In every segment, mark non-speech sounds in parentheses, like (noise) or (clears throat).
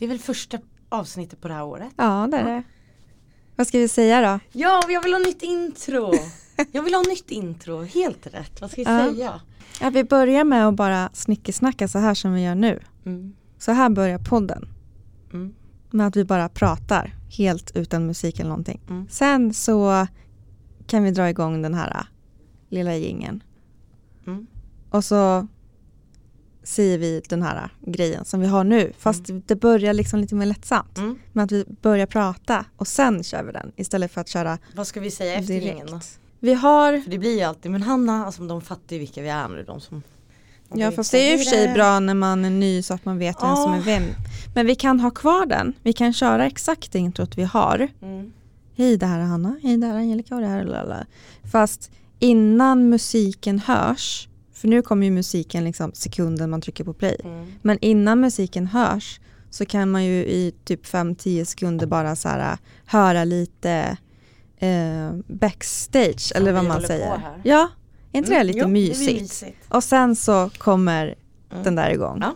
Det är väl första avsnittet på det här året? Ja, det är det. Vad ska vi säga då? Ja, jag vill ha nytt intro. Jag vill ha nytt intro, helt rätt. Vad ska vi Ja. säga? Ja, vi börjar med att bara snickesnacka så här som vi gör nu. Mm. Så här börjar podden. Mm. Med att vi bara pratar helt utan musik eller någonting. Mm. Sen så kan vi dra igång den här äh, lilla gingen Mm. Och så säger vi den här grejen som vi har nu. Fast det börjar liksom lite mer lättsamt. Mm. Med att vi börjar prata och sen kör vi den. Istället för att köra Vad ska vi säga efter då? Vi har, För det blir ju alltid, men Hanna, alltså, de fattar ju vilka vi är nu. De som ja fast det är ju i och för sig bra när man är ny så att man vet vem som är vem. Men vi kan ha kvar den. Vi kan köra exakt det introt vi har. Mm. Hej det här är Hanna, hej det här är Angelica och det här är Lala. Fast innan musiken hörs, för nu kommer ju musiken liksom sekunden man trycker på play. Mm. Men innan musiken hörs så kan man ju i typ 5-10 sekunder bara så här, höra lite eh, backstage eller vi vad man säger. Ja, är inte det Mm, lite jo, det mysigt? mysigt. Och sen så kommer Mm. den där igång. Ja.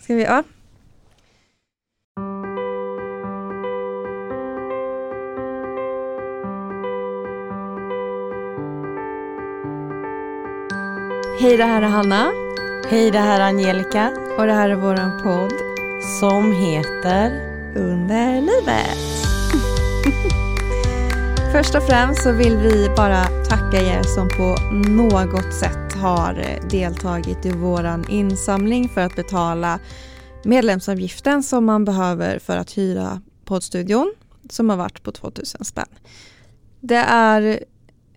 Ska vi, ja. Hej, det här är Hanna Hej, det här är Angelica och det här är våran podd som heter Under livet. (laughs) Först och främst så vill vi bara tacka er som på något sätt har deltagit i våran insamling för att betala medlemsavgiften som man behöver för att hyra poddstudion som har varit på 2000 spänn. Det är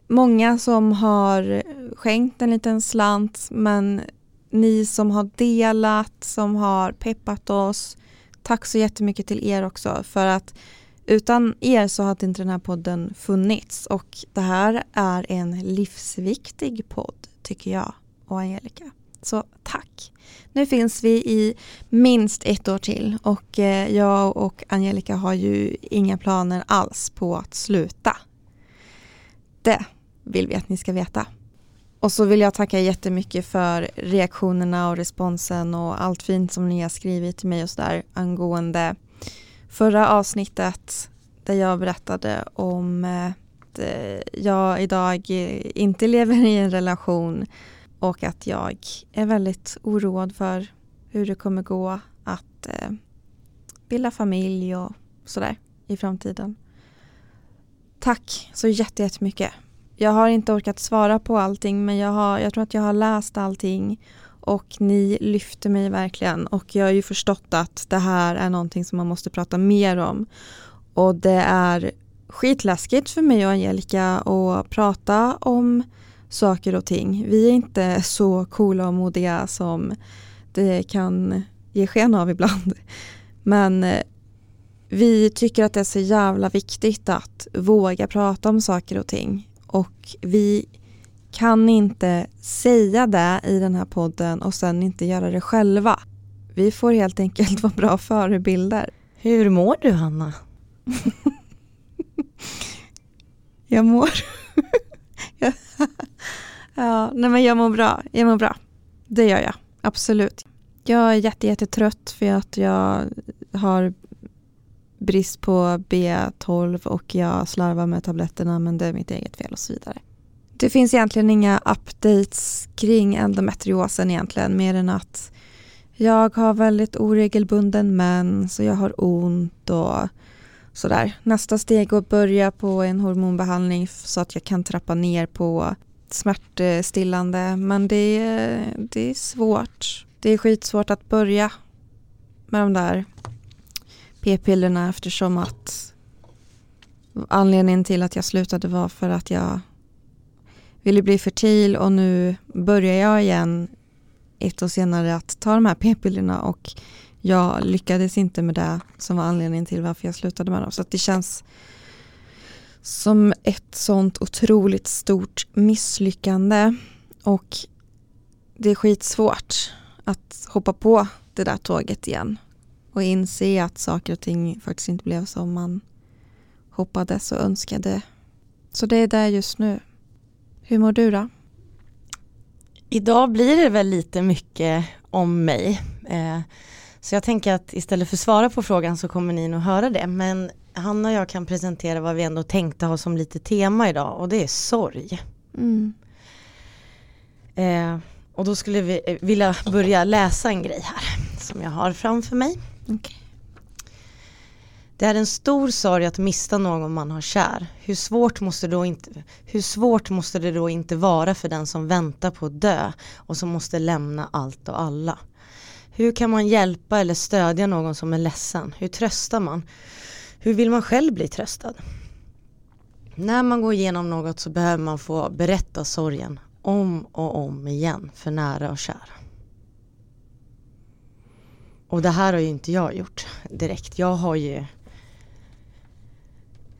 många som har skänkt en liten slant men ni som har delat, som har peppat oss, tack så jättemycket till er också för att utan er så hade inte den här podden funnits och det här är en livsviktig podd tycker jag och Angelica. Så tack! Nu finns vi i minst ett år till och eh, jag och Angelica har ju inga planer alls på att sluta. Det vill vi att ni ska veta. Och så vill jag tacka jättemycket för reaktionerna och responsen och allt fint som ni har skrivit till mig och sådär angående förra avsnittet där jag berättade om att jag idag inte lever i en relation och att jag är väldigt oroad för hur det kommer gå att eh, bilda familj och sådär i framtiden. Tack så jätte- jättemycket. Jag har inte orkat svara på allting men jag, har, jag tror att jag har läst allting och ni lyfter mig verkligen och jag har ju förstått att det här är någonting som man måste prata mer om. Och det är skitläskigt för mig och Angelica att prata om saker och ting. Vi är inte (laughs) så coola och modiga som det kan ge sken av ibland. (laughs) Men eh, vi tycker att det är så jävla viktigt att våga prata om saker och ting. Och vi kan inte säga det i den här podden och sen inte göra det själva. Vi får helt enkelt (laughs) vara bra förebilder. Hur mår du Hanna? (laughs) Jag mår... (laughs) ja, nej men jag mår bra. Jag mår bra. Det gör jag. Absolut. Jag är jätte, jättetrött för att jag har brist på B12 och jag slarvar med tabletterna men det är mitt eget fel och så vidare. Det finns egentligen inga updates kring endometriosen egentligen mer än att jag har väldigt oregelbunden mens och jag har ont och sådär. Nästa steg är att börja på en hormonbehandling så att jag kan trappa ner på smärtstillande men det är, det är svårt. Det är skitsvårt att börja med de där p-pillerna eftersom att anledningen till att jag slutade var för att jag ville bli fertil och nu börjar jag igen ett år senare att ta de här p-pillerna och jag lyckades inte med det som var anledningen till varför jag slutade med dem. Så att det känns som ett sånt otroligt stort misslyckande och det är skitsvårt att hoppa på det där tåget igen och inse att saker och ting faktiskt inte blev som man hoppades och önskade. Så det är där just nu. Hur mår du då? Idag blir det väl lite mycket om mig. Eh, Så jag tänker att istället för att svara på frågan så kommer ni nog höra det. Men Hanna och jag kan presentera vad vi ändå tänkte ha som lite tema idag och det är sorg. Mm. Eh, och då skulle vi eh, vilja börja läsa en grej här som jag har framför mig. Okay. Det är en stor sorg att mista någon man har kär. Hur svårt, måste då inte, hur svårt måste det då inte vara för den som väntar på att dö och som måste lämna allt och alla? Hur kan man hjälpa eller stödja någon som är ledsen? Hur tröstar man? Hur vill man själv bli tröstad? När man går igenom något så behöver man få berätta sorgen om och om igen för nära och kära. Och det här har ju inte jag gjort direkt. Jag har ju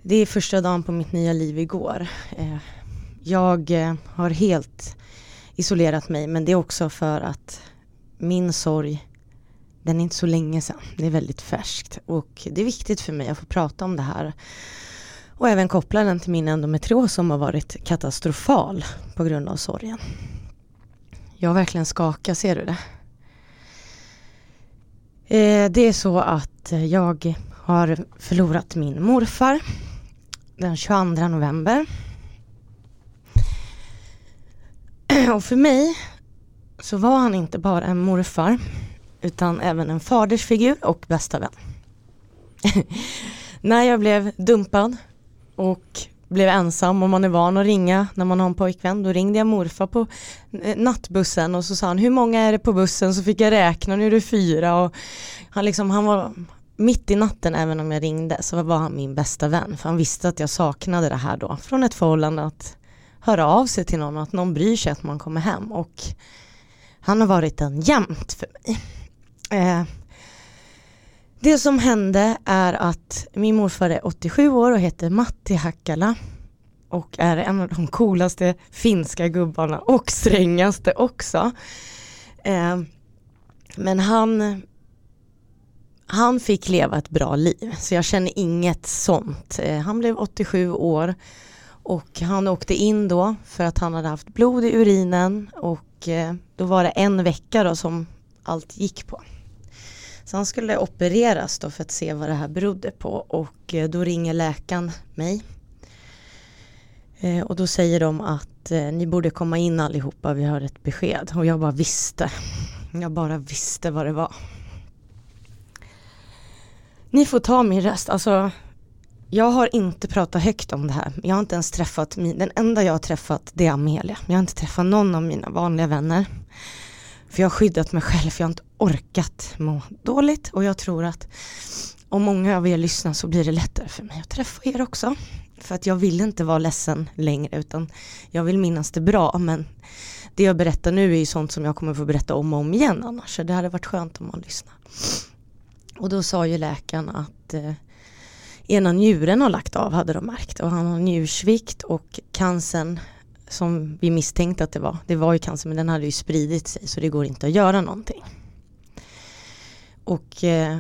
Det är första dagen på mitt nya liv igår. Eh, jag eh, har helt isolerat mig men det är också för att min sorg den är inte så länge sedan. Det är väldigt färskt och det är viktigt för mig att få prata om det här. Och även koppla den till min endometrios som har varit katastrofal på grund av sorgen. Jag verkligen skakar, ser du det? Eh, det är så att eh, jag har förlorat min morfar den 22 november. (clears throat) Och för mig så var han inte bara en morfar utan även en fadersfigur och bästa vän. (laughs) När jag blev dumpad och blev ensam och man är van att ringa när man har en pojkvän. Då ringde jag morfar på eh, nattbussen och så sa han hur många är det på bussen så fick jag räkna, nu är det fyra och han liksom, han var mitt i natten även om jag ringde så var han min bästa vän för han visste att jag saknade det här då från ett förhållande att höra av sig till någon och att någon bryr sig att man kommer hem och han har varit en jämt för mig. Eh, det som hände är att min morfar är 87 år och heter Matti Hakkala och är en av de coolaste finska gubbarna och strängaste också. Eh, men han han fick leva ett bra liv så jag känner inget sånt. Eh, han blev 87 år och han åkte in då för att han hade haft blod i urinen och eh, då var det en vecka då som allt gick på. Så han skulle opereras då för att se vad det här berodde på och eh, då ringer läkaren mig. Eh, och då säger de att eh, ni borde komma in allihopa, vi har ett besked. Och jag bara visste. Jag bara visste vad det var. Ni får ta min röst, alltså jag har inte pratat högt om det här. Jag har inte ens träffat, den enda jag har träffat det är Amelia. Jag har inte träffat någon av mina vanliga vänner. För jag har skyddat mig själv, för jag har inte orkat må dåligt och jag tror att om många av er lyssnar så blir det lättare för mig att träffa er också. För att jag vill inte vara ledsen längre utan jag vill minnas det bra men det jag berättar nu är ju sånt som jag kommer få berätta om och om igen annars så det hade varit skönt om man lyssnar. Och då sa ju läkaren att eh, ena njuren har lagt av hade de märkt och han har njursvikt och cancern som vi misstänkte att det var. Det var ju cancer men den hade ju spridit sig så det går inte att göra någonting. Och, eh,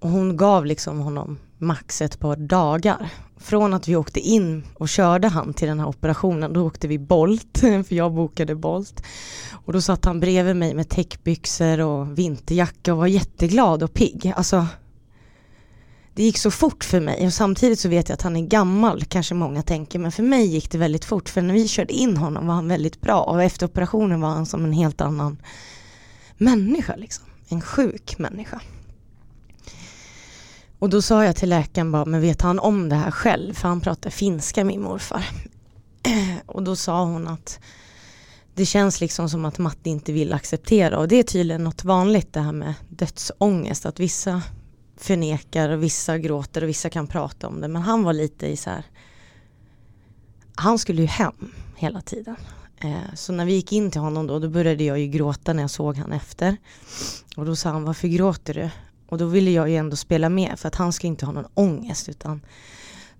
hon gav liksom honom max ett par dagar. Från att vi åkte in och körde han till den här operationen, då åkte vi Bolt, (laughs) för jag bokade Bolt. Och då satt han bredvid mig med täckbyxor och vinterjacka och var jätteglad och pigg. Alltså det gick så fort för mig och samtidigt så vet jag att han är gammal, kanske många tänker, men för mig gick det väldigt fort för när vi körde in honom var han väldigt bra och efter operationen var han som en helt annan människa liksom, en sjuk människa. Och då sa jag till läkaren bara, men vet han om det här själv? För han pratar finska min morfar. (clears throat) Och då sa hon att det känns liksom som att Matti inte vill acceptera och det är tydligen något vanligt det här med dödsångest att vissa förnekar och vissa gråter och vissa kan prata om det. Men han var lite i så här, han skulle ju hem hela tiden. Eh, så när vi gick in till honom då, då började jag ju gråta när jag såg han efter. Och då sa han, varför gråter du? Och då ville jag ju ändå spela med för att han ska inte ha någon ångest utan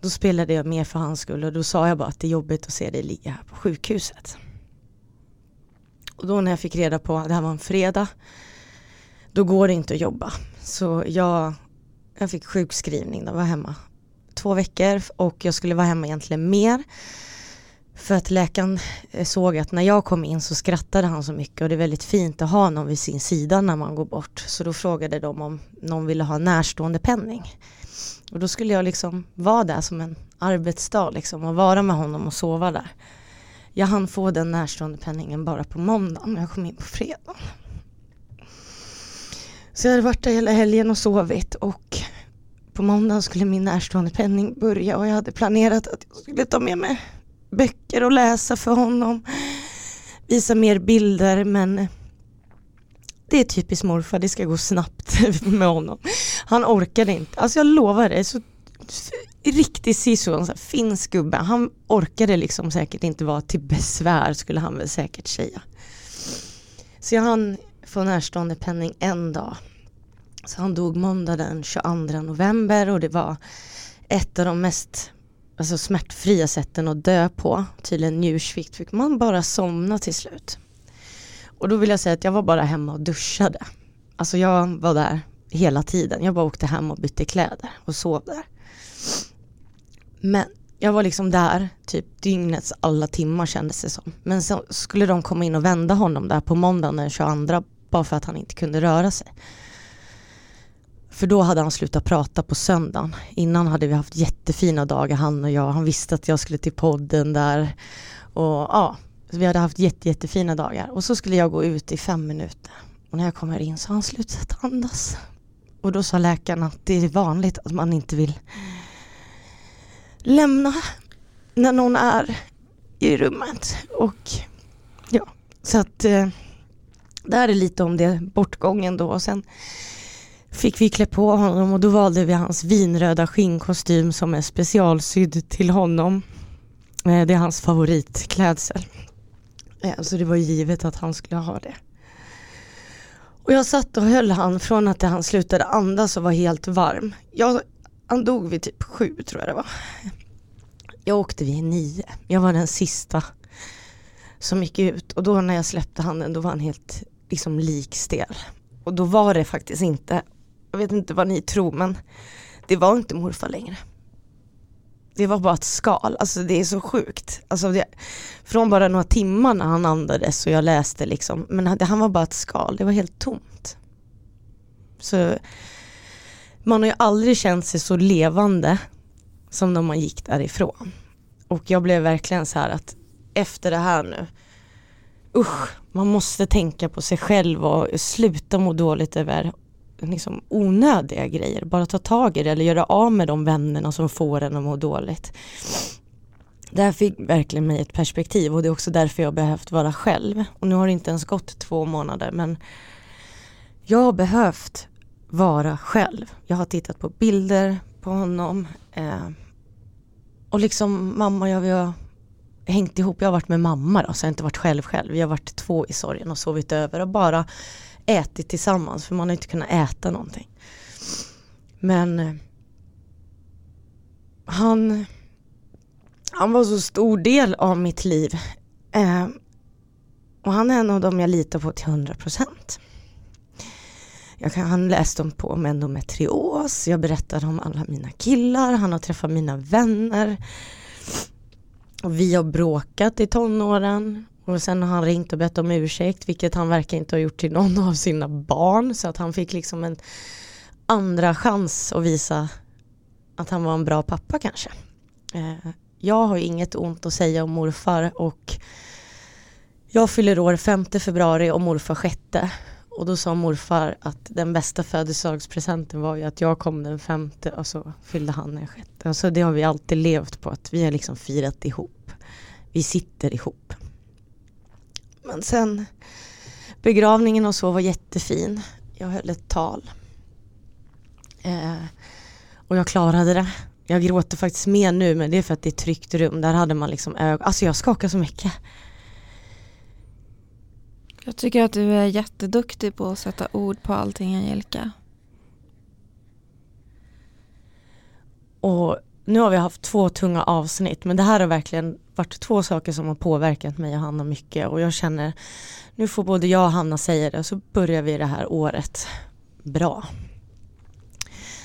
då spelade jag med för hans skull och då sa jag bara att det är jobbigt att se dig ligga här på sjukhuset. Och då när jag fick reda på att det här var en fredag då går det inte att jobba. Så jag jag fick sjukskrivning, då var hemma två veckor och jag skulle vara hemma egentligen mer. För att läkaren eh, såg att när jag kom in så skrattade han så mycket och det är väldigt fint att ha någon vid sin sida när man går bort. Så då frågade de om någon ville ha närstående penning. Och då skulle jag liksom vara där som en arbetsdag liksom och vara med honom och sova där. Jag hann få den närstående penningen bara på måndagen men jag kom in på fredagen. Så jag hade varit där hela helgen och sovit och på måndagen skulle min närstående penning börja och jag hade planerat att jag skulle ta med mig böcker och läsa för honom. Visa mer bilder men det är typiskt morfar, det ska gå snabbt (laughs) med honom. Han orkade inte, alltså jag lovar dig, så riktig sisu, finsk gubbe. Han orkade liksom säkert inte vara till besvär skulle han väl säkert säga. Så jag hann få närstående penning en dag. Så han dog måndag den 22 november och det var ett av de mest alltså smärtfria sätten att dö på. Tydligen njursvikt fick man bara somna till slut. Och då vill jag säga att jag var bara hemma och duschade. Alltså jag var där hela tiden. Jag bara åkte hem och bytte kläder och sov där. Men jag var liksom där typ dygnets alla timmar kändes det som. Men så skulle de komma in och vända honom där på måndagen den 22 bara för att han inte kunde röra sig. För då hade han slutat prata på söndagen. Innan hade vi haft jättefina dagar han och jag. Han visste att jag skulle till podden där. Och ja, vi hade haft jätte, jättefina dagar. Och så skulle jag gå ut i fem minuter. Och när jag kommer in så har han slutat andas. Och då sa läkaren att det är vanligt att man inte vill lämna när någon är i rummet. Och ja, så att eh, det här är lite om det bortgången då. Och sen fick vi klä på honom och då valde vi hans vinröda skinnkostym som är specialsydd till honom. Eh, det är hans favoritklädsel. Eh, så det var givet att han skulle ha det. Och jag satt och höll han från att han slutade andas och var helt varm. Jag, han dog vid typ sju tror jag det var. Jag åkte vid nio. Jag var den sista som gick ut och då när jag släppte handen då var han helt liksom likstel. Och då var det faktiskt inte, jag vet inte vad ni tror men det var inte morfar längre. Det var bara ett skal, alltså det är så sjukt. Alltså det, från bara några timmar när han andades och jag läste liksom, men han var bara ett skal, det var helt tomt. Så man har ju aldrig känt sig så levande som när man gick därifrån. Och jag blev verkligen så här att efter det här nu, usch, man måste tänka på sig själv och sluta må dåligt över liksom onödiga grejer. Bara ta tag i det eller göra av med de vännerna som får en att må dåligt. Det här fick verkligen mig ett perspektiv och det är också därför jag behövt vara själv. Och nu har det inte ens gått två månader men jag har behövt vara själv. Jag har tittat på bilder på honom. Eh, och liksom mamma och jag, vi har hängt ihop. Jag har varit med mamma då, så jag har inte varit själv själv. Vi har varit två i sorgen och sovit över och bara ätit tillsammans för man har inte kunnat äta någonting. Men eh, han, han var så stor del av mitt liv. Eh, och han är en av dem jag litar på till 100 procent. Han läste om på om endometrios, jag berättade om alla mina killar, han har träffat mina vänner. Och vi har bråkat i tonåren. Och sen har han ringt och bett om ursäkt, vilket han verkar inte ha gjort till någon av sina barn. Så att han fick liksom en andra chans att visa att han var en bra pappa kanske. Eh, jag har inget ont att säga om morfar och jag fyller år 5 februari och morfar 6. Och då sa morfar att den bästa födelsedagspresenten var ju att jag kom den femte och så fyllde han den sjätte. Alltså det har vi alltid levt på att vi har liksom firat ihop. Vi sitter ihop. Men sen begravningen och så var jättefin. Jag höll ett tal. Eh, och jag klarade det. Jag gråter faktiskt mer nu men det är för att det är ett tryggt rum. Där hade man liksom ögon. Alltså jag skakar så mycket. Jag tycker att du är jätteduktig på att sätta ord på allting Angelica. Och nu har vi haft två tunga avsnitt men det här har verkligen varit två saker som har påverkat mig och Hanna mycket och jag känner nu får både jag och Hanna säga det och så börjar vi det här året bra.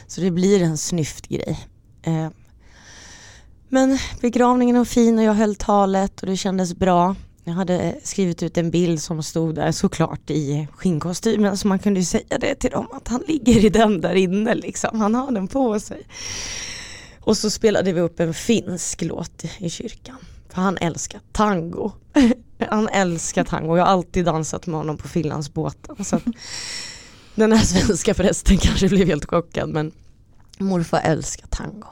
Så det blir en snyft grej. Eh, Men begravningen var fin och jag höll talet och det kändes bra. Jag hade skrivit ut en bild som stod där såklart i skinnkostymen så man kunde ju säga det till dem att han ligger i den där inne liksom. Han har den på sig. Och så spelade vi upp en finsk låt i kyrkan. För han älskar tango. (laughs) han älskar tango. Jag har alltid dansat med honom på Finlandsbåten. Så (laughs) den här svenska förresten kanske blev helt chockad men morfar älskar tango.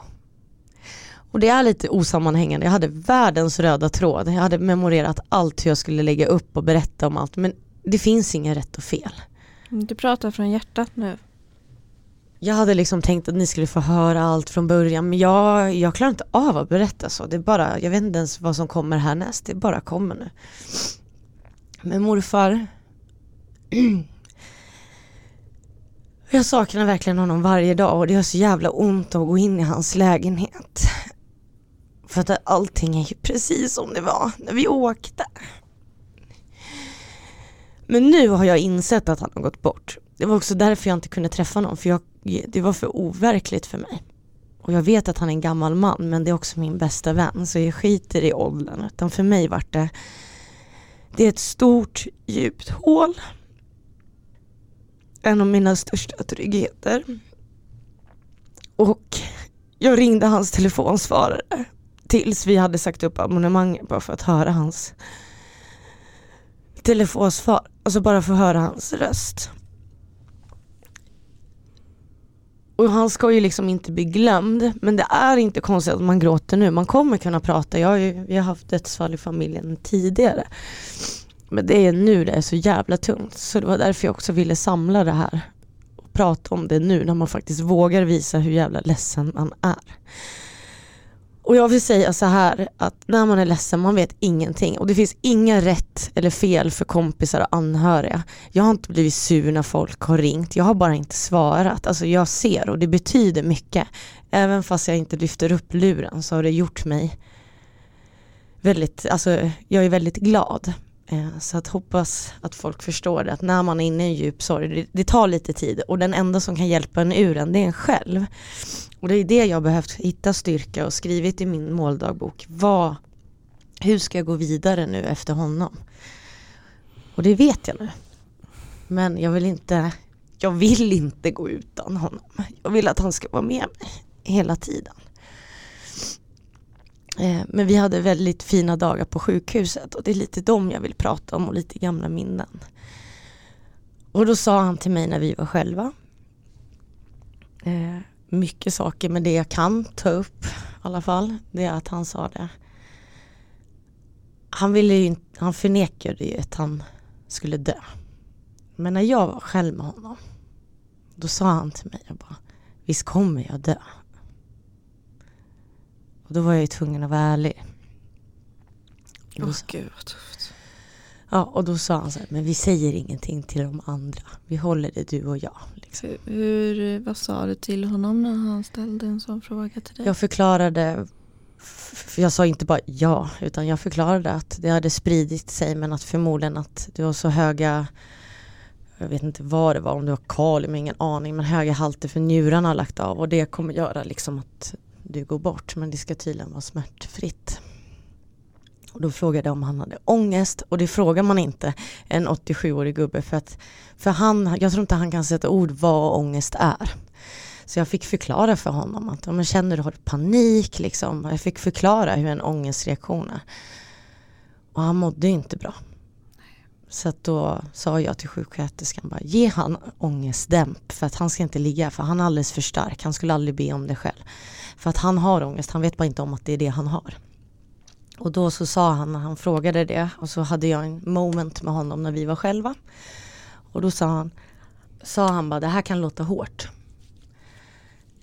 Och det är lite osammanhängande. Jag hade världens röda tråd. Jag hade memorerat allt hur jag skulle lägga upp och berätta om allt. Men det finns inget rätt och fel. Du pratar från hjärtat nu. Jag hade liksom tänkt att ni skulle få höra allt från början men jag, jag klarar inte av att berätta så. Det är bara, jag vet inte ens vad som kommer härnäst. Det bara kommer nu. Men morfar (clears throat) Jag saknar verkligen honom varje dag och det gör så jävla ont att gå in i hans lägenhet. För att allting är ju precis som det var när vi åkte. Men nu har jag insett att han har gått bort. Det var också därför jag inte kunde träffa någon, för jag, det var för overkligt för mig. Och jag vet att han är en gammal man men det är också min bästa vän så jag skiter i åldern. Utan för mig vart det, det är ett stort djupt hål. En av mina största tryggheter. Och jag ringde hans telefonsvarare tills vi hade sagt upp abonnemanget bara för att höra hans telefonsvar, alltså bara för att höra hans röst. Och han ska ju liksom inte bli glömd, men det är inte konstigt att man gråter nu. Man kommer kunna prata, jag har ju, vi har haft dödsfall i familjen tidigare. Men det är nu det är så jävla tungt. Så det var därför jag också ville samla det här. Och prata om det nu när man faktiskt vågar visa hur jävla ledsen man är. Och jag vill säga så här att när man är ledsen, man vet ingenting och det finns inga rätt eller fel för kompisar och anhöriga. Jag har inte blivit sur när folk har ringt, jag har bara inte svarat. Alltså jag ser och det betyder mycket. Även fast jag inte lyfter upp luren så har det gjort mig väldigt, alltså jag är väldigt glad. Eh, så att hoppas att folk förstår det, att när man är inne i en djup sorg, det, det tar lite tid och den enda som kan hjälpa en ur den, det är en själv. Och det är det jag behövt hitta styrka och skrivit i min måldagbok. Vad, hur ska jag gå vidare nu efter honom? Och det vet jag nu. Men jag vill inte, jag vill inte gå utan honom. Jag vill att han ska vara med mig hela tiden. Eh, men vi hade väldigt fina dagar på sjukhuset och det är lite dem jag vill prata om och lite gamla minnen. Och då sa han till mig när vi var själva. Eh, mycket saker men det jag kan ta upp i alla fall det är att han sa det. Han ville ju han förnekade ju att han skulle dö. Men när jag var själv med honom då sa han till mig, jag bara, visst kommer jag dö. Och då var jag ju tvungen att vara ärlig. Åh oh, gud. Ja och då sa han så här, men vi säger ingenting till de andra. Vi håller det du och jag. Liksom. Hur, vad sa du till honom när han ställde en sån fråga till dig? Jag förklarade, för jag sa inte bara ja, utan jag förklarade att det hade spridit sig men att förmodligen att det var så höga jag vet inte vad det var, om det var kalium, ingen aning, men höga halter för njurarna har lagt av och det kommer göra liksom att du går bort men det ska tydligen vara smärtfritt. Och då frågade jag om han hade ångest och det frågar man inte en 87-årig gubbe för att för han, jag tror inte han kan sätta ord vad ångest är. Så jag fick förklara för honom att om jag känner du har panik liksom. Jag fick förklara hur en ångestreaktion är. Och han mådde inte bra. Så att då sa jag till sjuksköterskan bara ge han ångestdämp för att han ska inte ligga för han är alldeles för stark. Han skulle aldrig be om det själv. För att han har ångest, han vet bara inte om att det är det han har. Och då så sa han när han frågade det och så hade jag en moment med honom när vi var själva. Och då sa han, sa han bara det här kan låta hårt.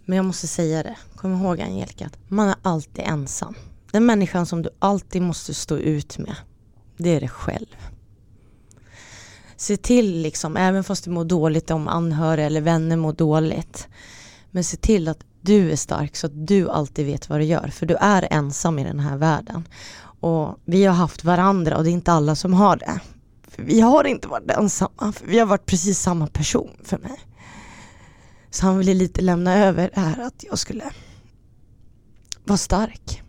Men jag måste säga det, kom ihåg Angelica att man är alltid ensam. Den människan som du alltid måste stå ut med, det är dig själv. Se till liksom, även fast du mår dåligt om anhöriga eller vänner mår dåligt. Men se till att du är stark så att du alltid vet vad du gör. För du är ensam i den här världen. Och vi har haft varandra och det är inte alla som har det. För vi har inte varit ensamma, för vi har varit precis samma person för mig. Så han ville lite lämna över det här att jag skulle vara stark.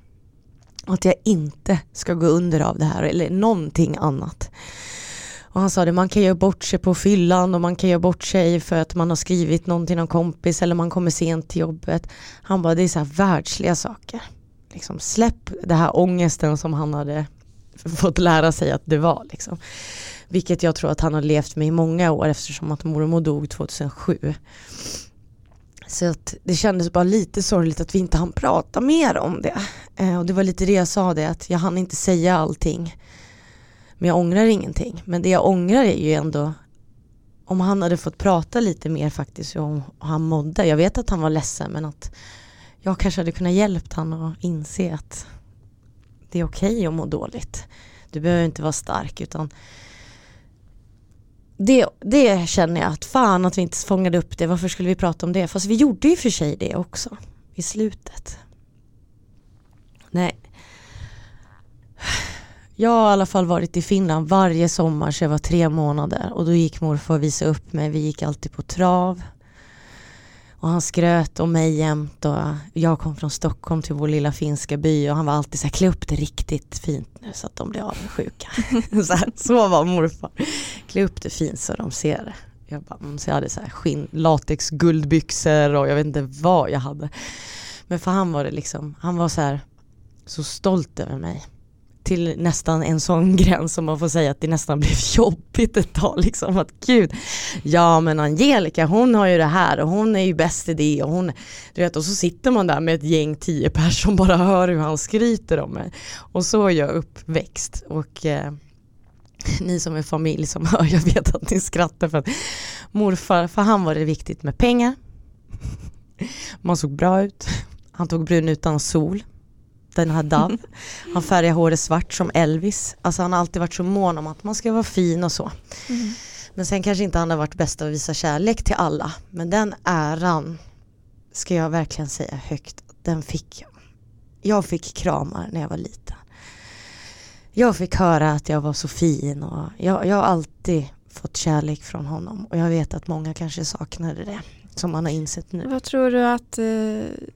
Och att jag inte ska gå under av det här eller någonting annat. Och han sa det, man kan göra bort sig på fyllan och man kan göra bort sig för att man har skrivit någonting till någon kompis eller man kommer sent till jobbet. Han bara, det är så här världsliga saker. Liksom, släpp den här ångesten som han hade fått lära sig att det var. Liksom. Vilket jag tror att han har levt med i många år eftersom att mormor dog 2007. Så att det kändes bara lite sorgligt att vi inte hann prata mer om det. Eh, och det var lite det jag sa det, att jag hann inte säga allting. Men jag ångrar ingenting. Men det jag ångrar är ju ändå om han hade fått prata lite mer faktiskt om hur han mådde. Jag vet att han var ledsen men att jag kanske hade kunnat hjälpt honom att inse att det är okej okay att må dåligt. Du behöver inte vara stark utan det, det känner jag att fan att vi inte fångade upp det. Varför skulle vi prata om det? Fast vi gjorde ju för sig det också i slutet. Nej. Jag har i alla fall varit i Finland varje sommar så jag var tre månader och då gick morfar och visade upp mig. Vi gick alltid på trav. Och han skröt om mig jämt och jag kom från Stockholm till vår lilla finska by och han var alltid så här, klä upp det riktigt fint nu så att de blir avundsjuka. (laughs) så, här, så var morfar. Klä upp det fint så de ser det. Jag, bara, mm, så jag hade så här skinn, latex guldbyxor och jag vet inte vad jag hade. Men för han var det liksom, han var så här så stolt över mig till nästan en sån (laughs) gräns som man får säga att det nästan blev (laughs) jobbigt ett tag. Liksom att gud, ja men Angelica hon har ju det här och hon är ju bäst i det och hon, du vet och så sitter man där med ett gäng tio personer som bara (laughs) hör hur han skryter om mig. Och så är jag uppväxt och eh, ni som är familj som hör, jag vet att ni skrattar för att morfar, för han var det viktigt med pengar. Man såg bra ut. Han tog brun utan sol den här Dove. (laughs) Han färgar håret svart som Elvis. Alltså han har alltid varit så mån om att man ska vara fin och så. Mm. Men sen kanske inte han har varit bäst att visa kärlek till alla. Men den äran ska jag verkligen säga högt, den fick jag. Jag fick kramar när jag var liten. Jag fick höra att jag var så fin och jag, jag har alltid fått kärlek från honom och jag vet att många kanske saknade det som man har insett nu. Vad tror du att eh,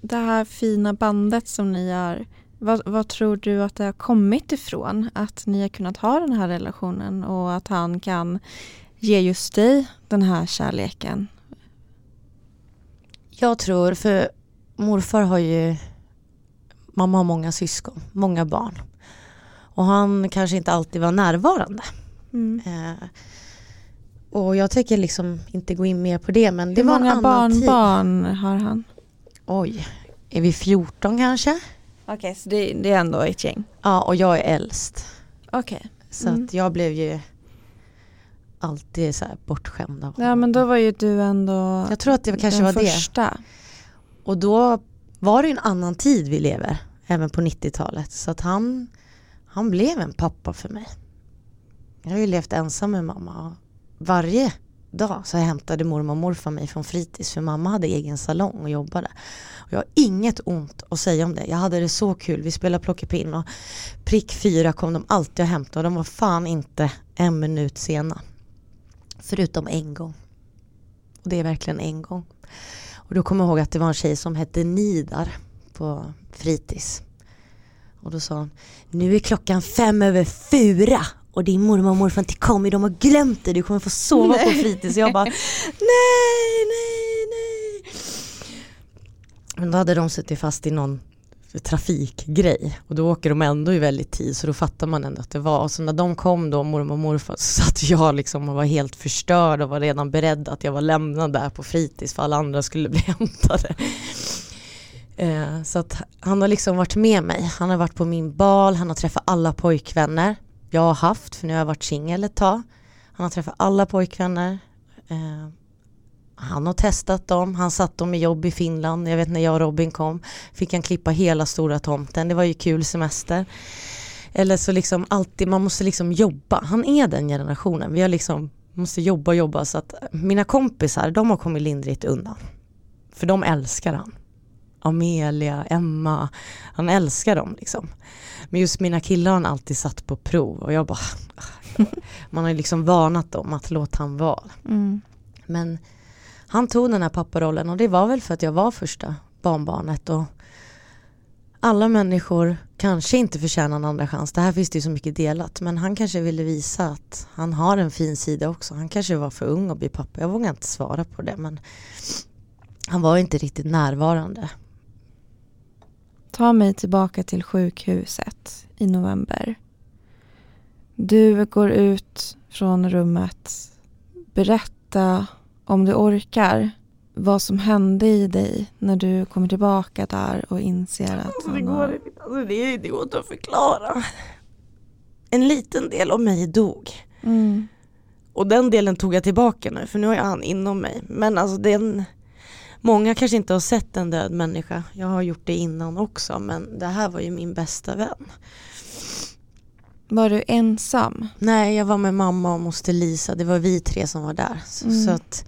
det här fina bandet som ni har, vad, vad, tror du att det har kommit ifrån? Att ni har kunnat ha den här relationen och att han kan ge just dig den här kärleken? Jag tror, för morfar har ju, mamma har många syskon, många barn. Och han kanske inte alltid var närvarande. Mm. Eh, och jag tänker liksom inte gå in mer på det men det Hur var en annan barnbarn har han? Oj, är vi 14 kanske? Okej, okay, så det, det, är ändå ett gäng? Ja, och jag är äldst. Okej. Okay. Så mm. att jag blev ju alltid så här bortskämd av Ja, men då var ju du ändå Jag tror att det kanske var första. det. Och då var det en annan tid vi lever, även på 90-talet. Så att han, han blev en pappa för mig. Jag har ju levt ensam med mamma. Varje dag så hämtade mormor och morfar mig från fritids för mamma hade egen salong och jobbade. Och jag har inget ont att säga om det. Jag hade det så kul. Vi spelade plockepinn och prick fyra kom de alltid och hämtade och de var fan inte en minut sena. Förutom en gång. Och det är verkligen en gång. Och då kommer jag ihåg att det var en tjej som hette Nidar på fritids. Och då sa hon, nu är klockan fem över fyra och din mormor och morfar inte kommit, de har glömt dig, du kommer få sova nej. på fritids. Och jag bara, nej, nej, nej. Men då hade de suttit fast i någon trafikgrej och då åker de ändå i väldigt tid så då fattar man ändå att det var och så när de kom då mormor och morfar (laughs) så satt jag liksom och var helt förstörd och var redan beredd att jag var lämnad där på fritids för alla andra skulle (laughs) bli hämtade. Eh, så att han har liksom varit med mig, han har varit på min bal, han har träffat alla pojkvänner jag har haft, för nu har jag varit singel ett tag. Han har träffat alla pojkvänner. Eh, han har testat dem, han satt dem i jobb i Finland. Jag vet när jag och Robin kom fick han klippa hela stora tomten. Det var ju kul semester. Eller så liksom alltid, man måste liksom jobba. Han är den generationen. Vi har liksom, måste jobba och jobba så att mina kompisar, de har kommit lindrigt undan. För de älskar han. Amelia, Emma, han älskar dem liksom. Men just mina killar har han alltid satt på prov och jag bara, (laughs) man har ju liksom varnat dem att låta han vara. Mm. Men han tog den här papparollen och det var väl för att jag var första barnbarnet och alla människor kanske inte förtjänar en andra chans. Det här finns det ju så mycket delat. Men han kanske ville visa att han har en fin sida också. Han kanske var för ung att bli pappa. Jag vågar inte svara på det. Men han var inte riktigt närvarande. Ta mig tillbaka till sjukhuset i november. Du går ut från rummet. Berätta om du orkar vad som hände i dig när du kommer tillbaka där och inser att alltså, det, går, alltså, det är idiot att förklara. En liten del av mig dog. Mm. Och den delen tog jag tillbaka nu för nu har jag han inom mig. Men alltså den Många kanske inte har sett en död människa. Jag har gjort det innan också men det här var ju min bästa vän. Var du ensam? Nej, jag var med mamma och moster Lisa. Det var vi tre som var där. Så, mm. så att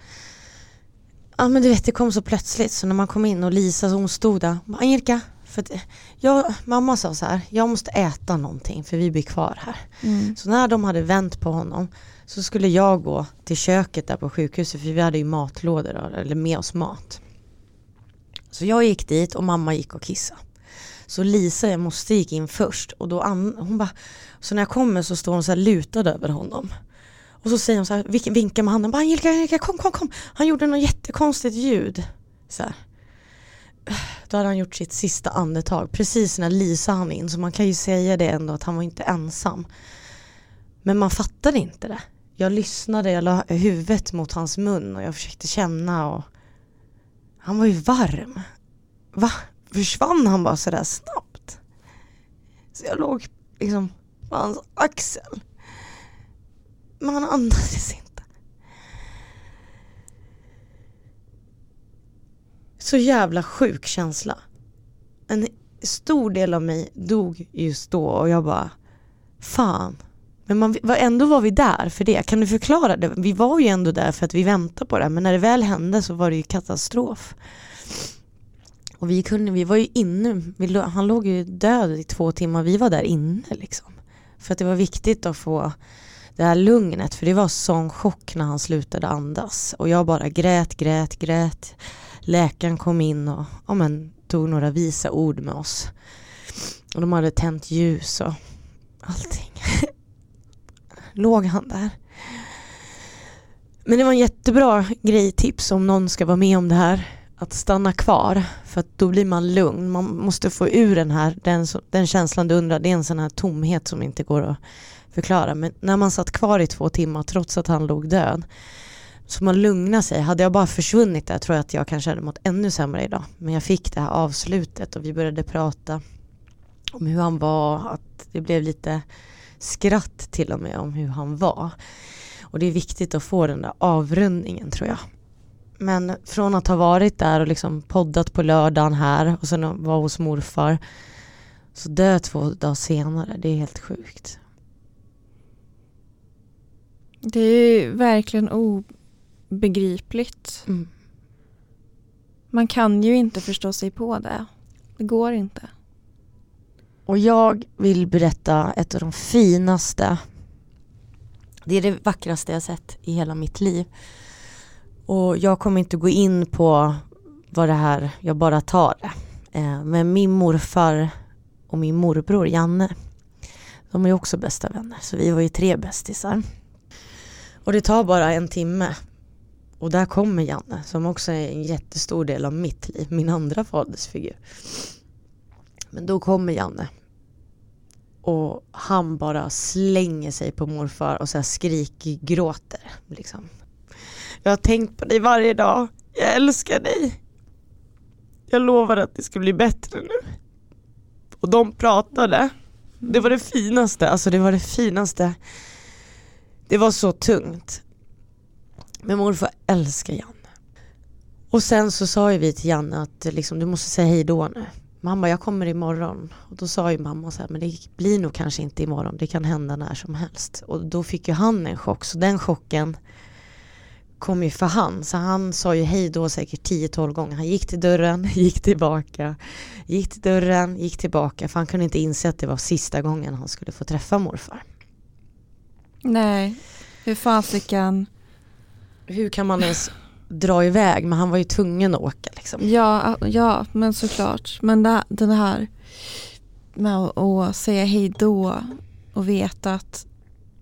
Ja men du vet det kom så plötsligt så när man kom in och Lisa hon stod där. Angelica, för jag, mamma sa så här, jag måste äta någonting för vi blir kvar här. Mm. Så när de hade vänt på honom så skulle jag gå till köket där på sjukhuset för vi hade ju matlådor eller med oss mat. Så jag gick dit och mamma gick och kissade. Så Lisa, jag måste gick in först och då hon bara, så när jag kommer så står hon så här lutad över honom. Och så säger hon så här, vinkar med handen, bara Angelica, Angelica kom, kom, kom. Han gjorde något jättekonstigt ljud. Så här. Då hade han gjort sitt sista andetag precis när Lisa hann in så man kan ju säga det ändå att han var inte ensam. Men man fattade inte det. Jag lyssnade, jag la huvudet mot hans mun och jag försökte känna och han var ju varm. Va? Försvann han bara sådär snabbt? Så jag låg liksom på hans axel. Men han andades inte. Så jävla sjuk känsla. En stor del av mig dog just då och jag bara Fan. Men man, ändå var vi där för det. Kan du förklara det? Vi var ju ändå där för att vi väntade på det. Men när det väl hände så var det ju katastrof. Och vi kunde, vi var ju inne, vi, han låg ju död i två timmar. Vi var där inne liksom. För att det var viktigt att få det här lugnet för det var sån chock när han slutade andas och jag bara grät, grät, grät. Läkaren kom in och ja, men, tog några visa ord med oss. Och de hade tänt ljus och allting. Låg han där. Men det var en jättebra grej, tips om någon ska vara med om det här. Att stanna kvar, för att då blir man lugn. Man måste få ur den här, den, den känslan du undrar, det är en sån här tomhet som inte går att förklara. Men när man satt kvar i två timmar trots att han låg död. Så man lugnar sig. Hade jag bara försvunnit där tror jag att jag kanske hade mått ännu sämre idag. Men jag fick det här avslutet och vi började prata om hur han var. Att det blev lite skratt till och med om hur han var. Och det är viktigt att få den där avrundningen tror jag. Men från att ha varit där och liksom poddat på lördagen här och sen var hos morfar så dö två dagar senare, det är helt sjukt. Det är verkligen obegripligt. Mm. Man kan ju inte förstå sig på det. Det går inte. Och jag vill berätta ett av de finaste Det är det vackraste jag sett i hela mitt liv. Och jag kommer inte gå in på vad det här, jag bara tar det. Eh, men min morfar och min morbror Janne De är också bästa vänner så vi var ju tre bästisar. Och det tar bara en timme. Och där kommer Janne som också är en jättestor del av mitt liv, min andra fadersfigur. Men då kommer Janne. Och han bara slänger sig på morfar och så här skriker, gråter. Liksom. Jag har tänkt på dig varje dag. Jag älskar dig. Jag lovar att det ska bli bättre nu. Och de pratade. Det var det finaste, alltså det var det finaste det var så tungt. Men morfar älskar Janne. Och sen så sa ju vi till Janne att liksom, du måste säga hej då nu. Mamma jag kommer imorgon. Och då sa ju mamma så här, men det blir nog kanske inte imorgon. Det kan hända när som helst. Och då fick ju han en chock. Så den chocken kom ju för han. Så han sa ju hej då säkert 10-12 gånger. Han gick till dörren, (laughs) gick tillbaka, gick till dörren, gick tillbaka. För han kunde inte inse att det var sista gången han skulle få träffa morfar. Nej, hur fasiken. Hur kan man ens dra iväg? Men han var ju tvungen att åka liksom. Ja, ja men såklart. Men det, den här med att, säga hej då och veta att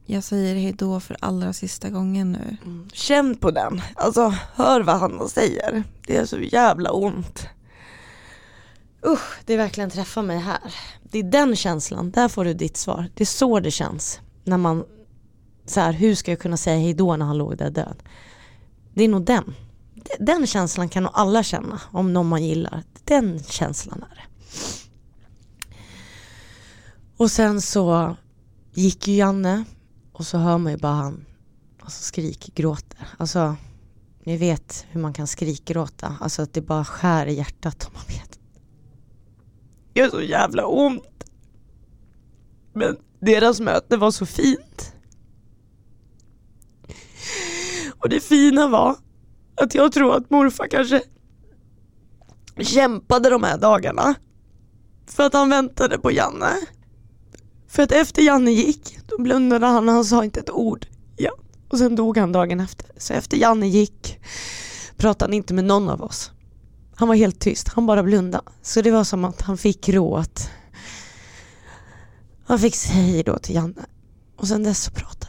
jag säger hej då för allra sista gången nu. Mm. Känn på den, alltså hör vad Hanna säger. Det är så jävla ont. Usch, det verkligen träffar mig här. Det är den känslan, där får du ditt svar. Det är så det känns. När man, så här, hur ska jag kunna säga hej då när han låg där död? Det är nog den. Den känslan kan nog alla känna om någon man gillar. Den känslan är det. Och sen så gick ju Janne och så hör man ju bara han alltså skrikgråter. Alltså ni vet hur man kan skrikgråta. Alltså att det bara skär i hjärtat om man vet. Det gör så jävla ont. Men deras möte var så fint. Och det fina var att jag tror att morfar kanske kämpade de här dagarna. För att han väntade på Janne. För att efter Janne gick, då blundade han och han sa inte ett ord Ja. Och sen dog han dagen efter. Så efter Janne gick pratade han inte med någon av oss. Han var helt tyst, han bara blundade. Så det var som att han fick råd. Han fick säga då till Janne. Och sen dess så pratade han.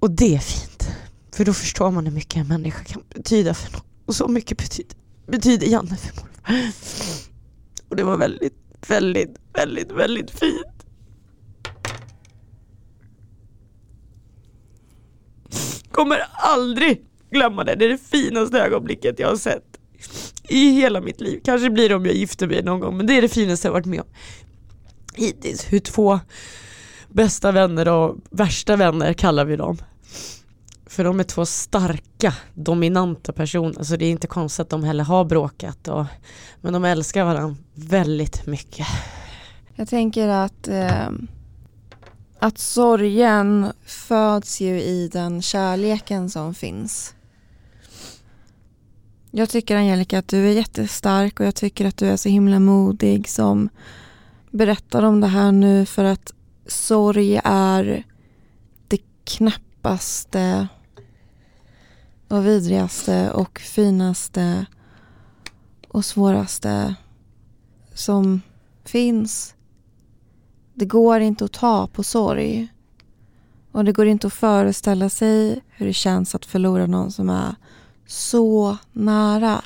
Och det är fint. För då förstår man hur mycket en människa kan betyda för någon. Och så mycket betyder, betyder Janne för morfar. Och det var väldigt, väldigt, väldigt, väldigt fint. Kommer aldrig glömma det. Det är det finaste ögonblicket jag har sett i hela mitt liv. Kanske blir det om jag gifter mig någon gång men det är det finaste jag varit med om hittills. Hur två bästa vänner och värsta vänner kallar vi dem. För de är två starka, dominanta personer så det är inte konstigt att de heller har bråkat. Och, men de älskar varandra väldigt mycket. Jag tänker att, eh, att sorgen föds ju i den kärleken som finns. Jag tycker Angelica att du är jättestark och jag tycker att du är så himla modig som berättar om det här nu för att sorg är det knappaste och vidrigaste och finaste och svåraste som finns. Det går inte att ta på sorg. Och det går inte att föreställa sig hur det känns att förlora någon som är så nära.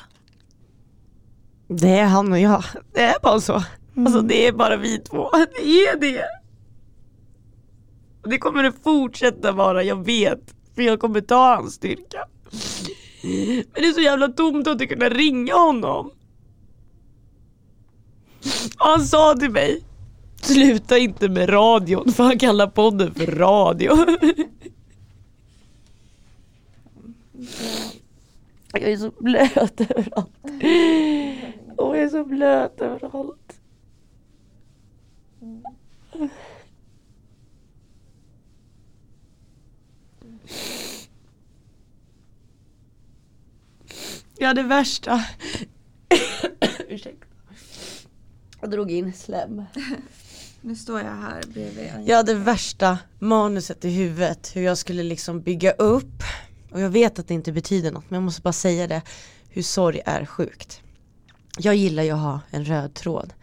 Det är han och jag. Det är bara så. Mm. Alltså det är bara vi två. Det är det. Och det kommer det fortsätta vara, jag vet. För jag kommer ta hans styrka. Men det är så jävla tomt att inte kunna ringa honom. Och han sa till mig, sluta inte med radion för han kallar podden för radio. Jag är så blöt överallt. Och jag är så blöt överallt. Ja det värsta. (coughs) Ursäkta. Jag drog in slem. Nu står jag här bredvid. Jag hade värsta manuset i huvudet. Hur jag skulle liksom bygga upp. Och jag vet att det inte betyder något men jag måste bara säga det. Hur sorg är sjukt. Jag gillar ju att ha en röd tråd.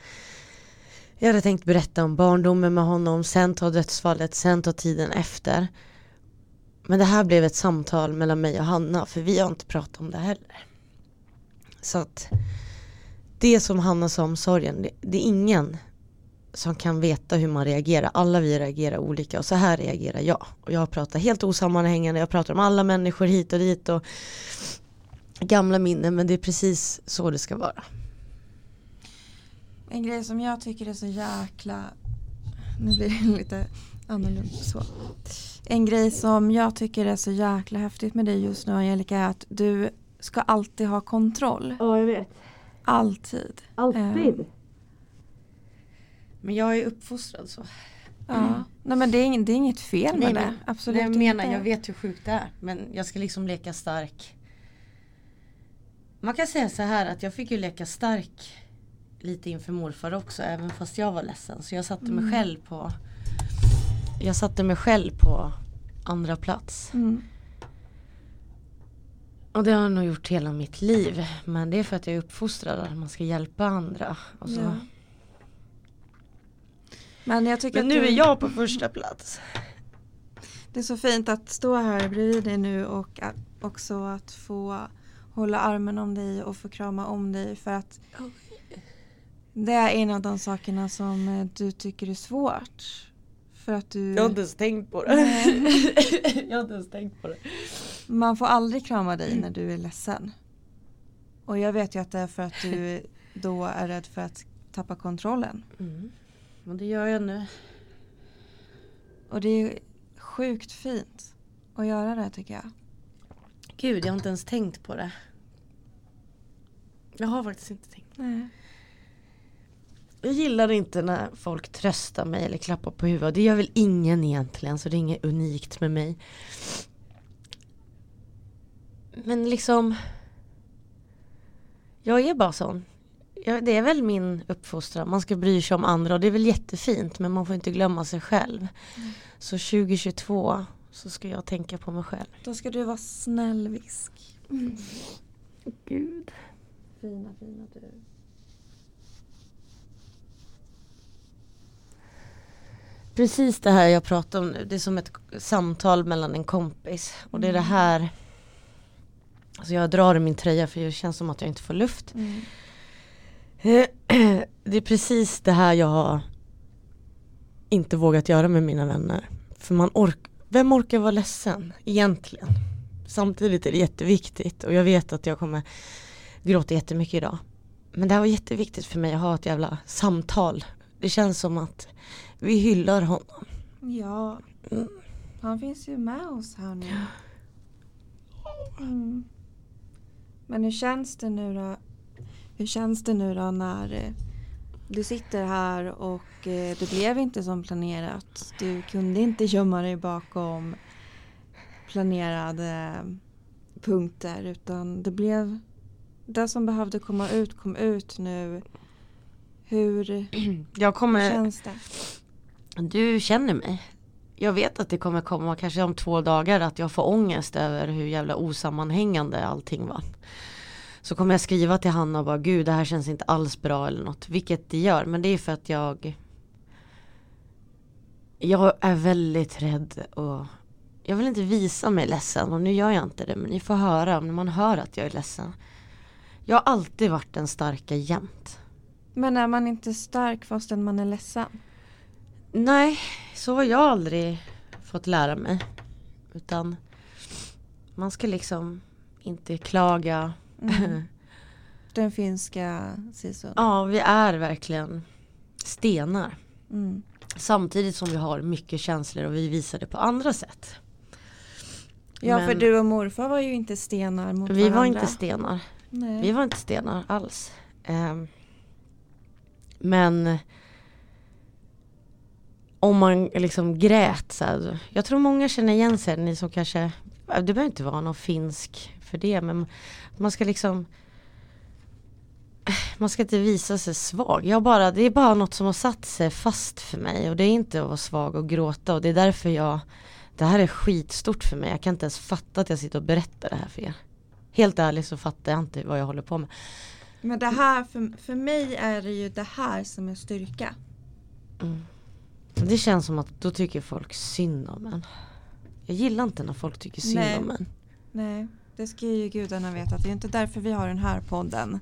Jag hade tänkt berätta om barndomen med honom, sen ta dödsfallet, sen ta tiden efter. Men det här blev ett samtal mellan mig och Hanna för vi har inte pratat om det heller. Så att det som Hanna sa om sorgen, det, det, är ingen som kan veta hur man reagerar. Alla vi reagerar olika och så här reagerar jag. Och jag pratar helt osammanhängande, jag pratar om alla människor hit och dit och gamla minnen men det är precis så det ska vara. En grej som jag tycker är så jäkla, nu blir det lite annorlunda så. En grej som jag tycker är så jäkla häftigt med dig just nu Angelica är att du ska alltid ha kontroll. Ja, jag vet. Alltid. Alltid. Eh. Men jag är uppfostrad så. Ja. Mm. Nej men det är, inget, det är inget fel med Nej, det. Absolut jag menar, inte. jag vet hur sjukt det är. Men jag ska liksom leka stark. Man kan säga så här att jag fick ju leka stark lite inför morfar också. Även fast jag var ledsen. Så jag satte mig mm. själv på Jag satte mig själv på andra plats. Mm. Och det har jag nog gjort hela mitt liv. Men det är för att jag är uppfostrad att man ska hjälpa andra. Och så ja. Men jag tycker Men att nu du, är jag på första plats. det är så fint att stå här bredvid dig nu och också att få hålla armen om dig och få krama om dig för att det är en av de sakerna som eh, du tycker är svårt. För att du, Jag har inte ens tänkt på det. (laughs) Jag har inte ens tänkt på det. man får aldrig krama dig när du är ledsen. Och jag vet ju att det är för att du (laughs) då är rädd för att tappa kontrollen. Mm. Och det gör jag nu. Och det är sjukt fint att göra det tycker jag. Gud, jag har inte ens tänkt på det. Jag har faktiskt inte tänkt. Nej. Jag gillar inte när folk tröstar mig eller klappar på huvudet. Det gör väl ingen egentligen så det är inget unikt med mig. Men liksom Jag är bara sån. Jag, det är väl min uppfostran. Man ska bry sig om andra och det är väl jättefint men man får inte glömma sig själv. Så 2022 så ska jag tänka på mig själv. Då ska du vara snäll visk. Gud. Fina fina du. Precis det här jag pratar om nu, det är som ett samtal mellan en kompis. Och det är det Mm. här Alltså jag drar i min tröja för det känns som att jag inte får luft. Mm. (clears throat) Det är precis det här jag har inte vågat göra med mina vänner. För man ork vem orkar vara ledsen egentligen? Samtidigt är det jätteviktigt och jag vet att jag kommer gråta jättemycket idag. Men det här var jätteviktigt för mig att ha ett jävla samtal. Det känns som att vi hyllar honom. Ja, Mm. han finns ju med oss här nu. Mm. Men hur känns det nu då? Hur känns det nu då när eh, du sitter här och eh, det blev inte som planerat? Du kunde inte gömma dig bakom planerade punkter utan det blev det som behövde komma ut kom ut nu. Hur (clears throat) Jag kommer känns det? Du känner mig. Jag vet att det kommer komma kanske om två dagar att jag får ångest över hur jävla osammanhängande allting var. Så kommer jag skriva till Hanna och bara gud det här känns inte alls bra eller något. Vilket det gör men det är för att jag Jag är väldigt rädd och Jag vill inte visa mig ledsen och nu gör jag inte det men ni får höra när man hör att jag är ledsen. Jag har alltid varit den starka jämt. Men är man inte stark fastän man är ledsen? Nej, så har jag aldrig fått lära mig. Utan man ska liksom inte klaga. Mm. (laughs) Den finska sisun. ja, vi är verkligen stenar. Mm. Samtidigt som vi har mycket känslor och vi visar det på andra sätt. Ja Men för du och morfar var ju inte stenar mot Vi varandra. var inte stenar. Nej. Vi var inte stenar alls. Ehm, men om man liksom grät så här, Jag tror många känner igen sig, ni som kanske Det behöver inte vara någon finsk för det men man ska liksom Man ska inte visa sig svag. Jag bara, det är bara något som har satt sig fast för mig och det är inte att vara svag och gråta och det är därför jag Det här är skitstort för mig. Jag kan inte ens fatta att jag sitter och berättar det här för er. Helt ärligt så fattar jag inte vad jag håller på med. Men det här, för, för mig är det ju det här som är styrka. Mm. Det känns som att då tycker folk synd om en. Jag gillar inte när folk tycker synd Nej. om en. Nej, det ska ju gudarna veta. Det är inte därför vi har den här podden.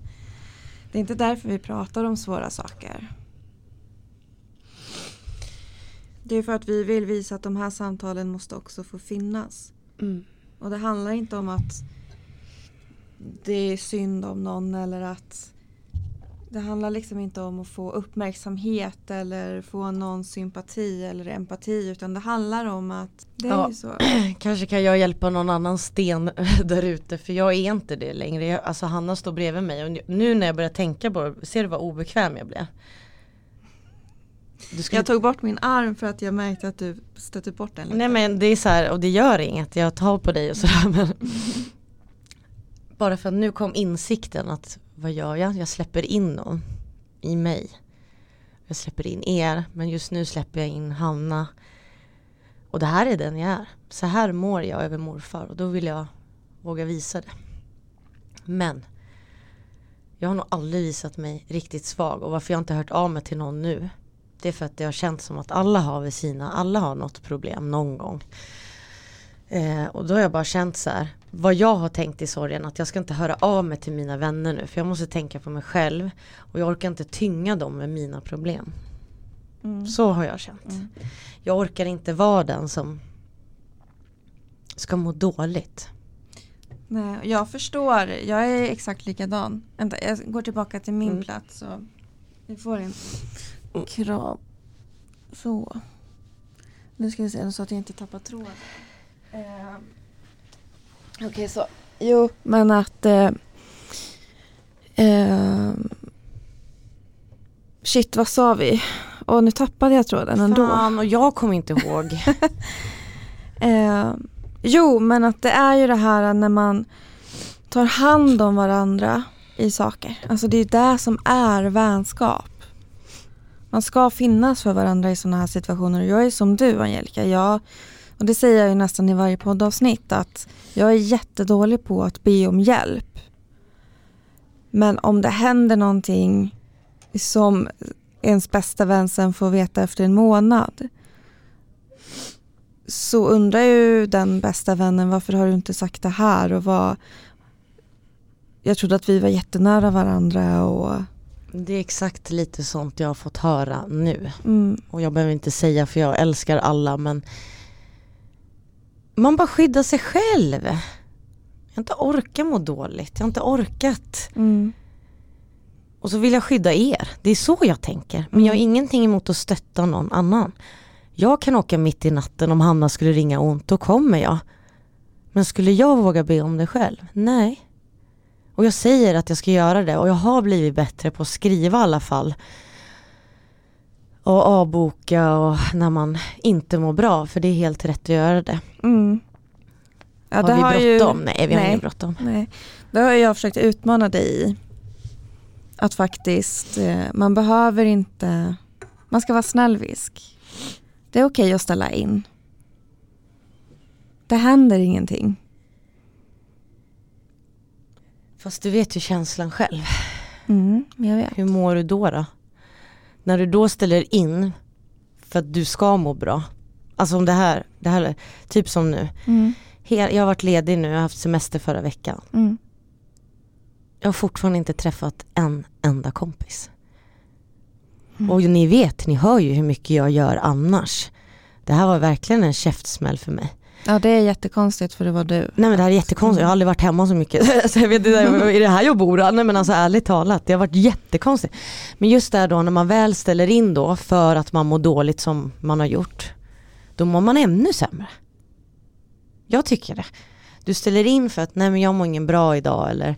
Det är inte därför vi pratar om svåra saker. Det är för att vi vill visa att de här samtalen måste också få finnas. Mm. Och det handlar inte om att det är synd om någon eller att det handlar liksom inte om att få uppmärksamhet eller få någon sympati eller empati utan det handlar om att det är Ja. ju så. (clears throat) Kanske kan jag hjälpa någon annan sten (laughs) där ute för jag är inte det längre. Jag, alltså Hanna står bredvid mig och nu när jag börjar tänka på det, ser du vad obekväm jag blev? Skulle Jag tog bort min arm för att jag märkte att du stötte bort den lite. Nej men det är så här, och det gör inget, jag tar på dig och sådär men (laughs) Bara för att nu kom insikten att vad gör jag? Jag släpper in någon i mig. Jag släpper in er men just nu släpper jag in Hanna. Och det här är den jag är. Så här mår jag över morfar och då vill jag våga visa det. Men jag har nog aldrig visat mig riktigt svag och varför jag inte hört av mig till någon nu Det är för att det har känts som att alla har vid sina, alla har något problem någon gång. Eh, och då har jag bara känt så här, vad jag har tänkt i sorgen, att jag ska inte höra av mig till mina vänner nu, för jag måste tänka på mig själv. Och jag orkar inte tynga dem med mina problem. Mm. Så har jag känt. Mm. Jag orkar inte vara den som ska må dåligt. Nej, jag förstår. Jag är exakt likadan. Vänta, jag går tillbaka till min mm. plats. Och vi får en kram. Så. Nu ska vi se så att jag inte tappar tråden. Eh. Okej, okay, så. Jo, men att... Eh, eh, shit, vad sa vi? Och nu tappade jag tråden ändå. Fan, och jag kommer inte ihåg. (laughs) eh, jo, men att det är ju det här när man tar hand om varandra i saker. Alltså det är det som är vänskap. Man ska finnas för varandra i sådana här situationer. Jag är som du Angelica. Jag, och det säger jag ju nästan i varje poddavsnitt att jag är jättedålig på att be om hjälp. Men om det händer någonting som ens bästa vän sen får veta efter en månad så undrar ju den bästa vännen varför har du inte sagt det här och vad jag trodde att vi var jättenära varandra och det är exakt lite sånt jag har fått höra nu. Mm. Och jag behöver inte säga för jag älskar alla men man bara skyddar sig själv. Jag har inte orkat må dåligt, jag har inte orkat. Mm. Och så vill jag skydda er. Det är så jag tänker. Men jag har mm. ingenting emot att stötta någon annan. Jag kan åka mitt i natten om Hanna skulle ringa ont, då kommer jag. Men skulle jag våga be om det själv? Nej. Och jag säger att jag ska göra det och jag har blivit bättre på att skriva i alla fall. Och avboka och när man inte mår bra, för det är helt rätt att göra det. Mm. Ja, har vi bråttom? Ju... Nej, vi har inget bråttom. Nej. Det har jag försökt utmana dig i. Att faktiskt, eh, man behöver inte, man ska vara snällvisk. Det är okej okay att ställa in. Det händer ingenting. Fast du vet ju känslan själv. Mm, jag vet. Hur mår du då då? När du då ställer in för att du ska må bra. Alltså om det här, det här typ som nu. Mm. jag har varit ledig nu, jag har haft semester förra veckan. Mm. Jag har fortfarande inte träffat en enda kompis. Mm. Och ni vet, ni hör ju hur mycket jag gör annars. Det här var verkligen en käftsmäll för mig. Ja det är jättekonstigt för det var du. Nej men det här är jättekonstigt, jag har aldrig varit hemma så mycket. (laughs) så jag vet inte, är det här jag bor? Nej men alltså ärligt talat, det har varit jättekonstigt. Men just där då när man väl ställer in då för att man mår dåligt som man har gjort. Då mår man ännu sämre. Jag tycker det. Du ställer in för att nej men jag mår ingen bra idag eller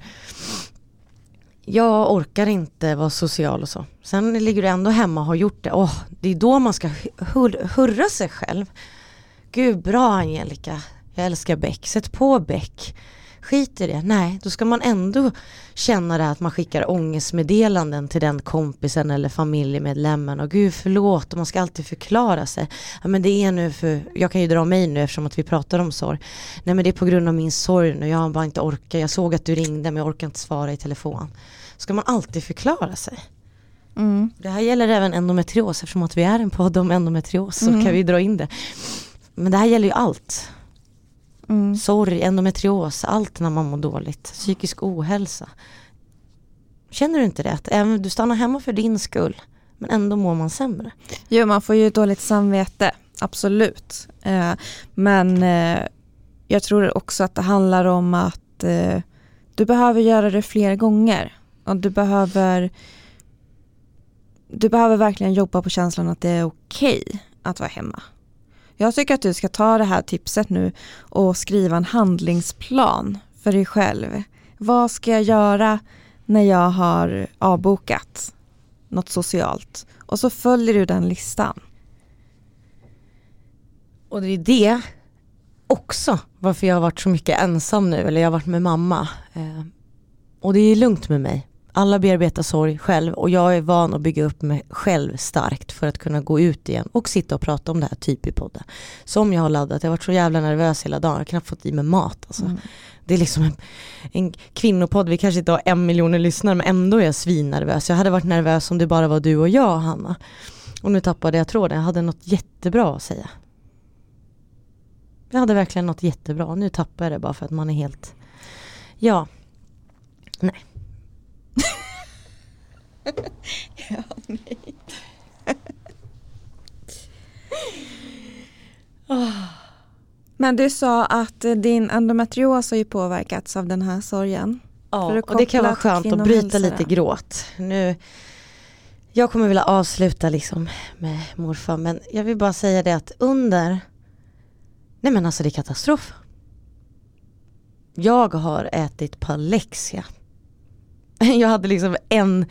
jag orkar inte vara social och så. Sen ligger du ändå hemma och har gjort det. Oh, det är då man ska hurra sig själv. Gud bra Angelica, jag älskar Beck, sätt på Beck. Skit i det, nej då ska man ändå känna det att man skickar ångestmeddelanden till den kompisen eller familjemedlemmen och gud förlåt och man ska alltid förklara sig. Ja men det är nu för, jag kan ju dra mig nu eftersom att vi pratar om sorg. Nej men det är på grund av min sorg nu, jag har bara inte orkat, jag såg att du ringde men jag orkar inte svara i telefon. Ska man alltid förklara sig. Mm. Det här gäller även endometrios eftersom att vi är en podd om endometrios så mm. kan vi dra in det. Men det här gäller ju allt. Mm. Sorg, endometrios, allt när man mår dåligt. Psykisk ohälsa. Känner du inte det? Att även du stannar hemma för din skull men ändå mår man sämre. Jo man får ju dåligt samvete, absolut. Eh, men eh, jag tror också att det handlar om att eh, du behöver göra det fler gånger. Och du behöver du behöver verkligen jobba på känslan att det är okej okay att vara hemma. Jag tycker att du ska ta det här tipset nu och skriva en handlingsplan för dig själv. Vad ska jag göra när jag har avbokat något socialt? Och så följer du den listan. Och det är det också varför jag har varit så mycket ensam nu, eller jag har varit med mamma. Eh, och det är lugnt med mig. Alla bearbetar sorg själv och jag är van att bygga upp mig själv starkt för att kunna gå ut igen och sitta och prata om det här typ i podden. Som jag har laddat, jag har varit så jävla nervös hela dagen, jag har knappt fått i mig mat. Alltså. Mm. Det är liksom en, en kvinnopodd, vi kanske inte har en miljon lyssnare men ändå är jag svinnervös. Jag hade varit nervös om det bara var du och jag Hanna. Och nu tappade jag tråden, jag hade något jättebra att säga. Jag hade verkligen något jättebra, nu tappar jag det bara för att man är helt... Ja. Nej. Ja, nej. Men du sa att din endometrios har ju påverkats av den här sorgen. Ja, och det kan vara skönt att bryta lite gråt. Nu, jag kommer vilja avsluta liksom med morfar men jag vill bara säga det att under Nej men alltså det är katastrof. Jag har ätit Palexia. (laughs) Jag hade liksom en,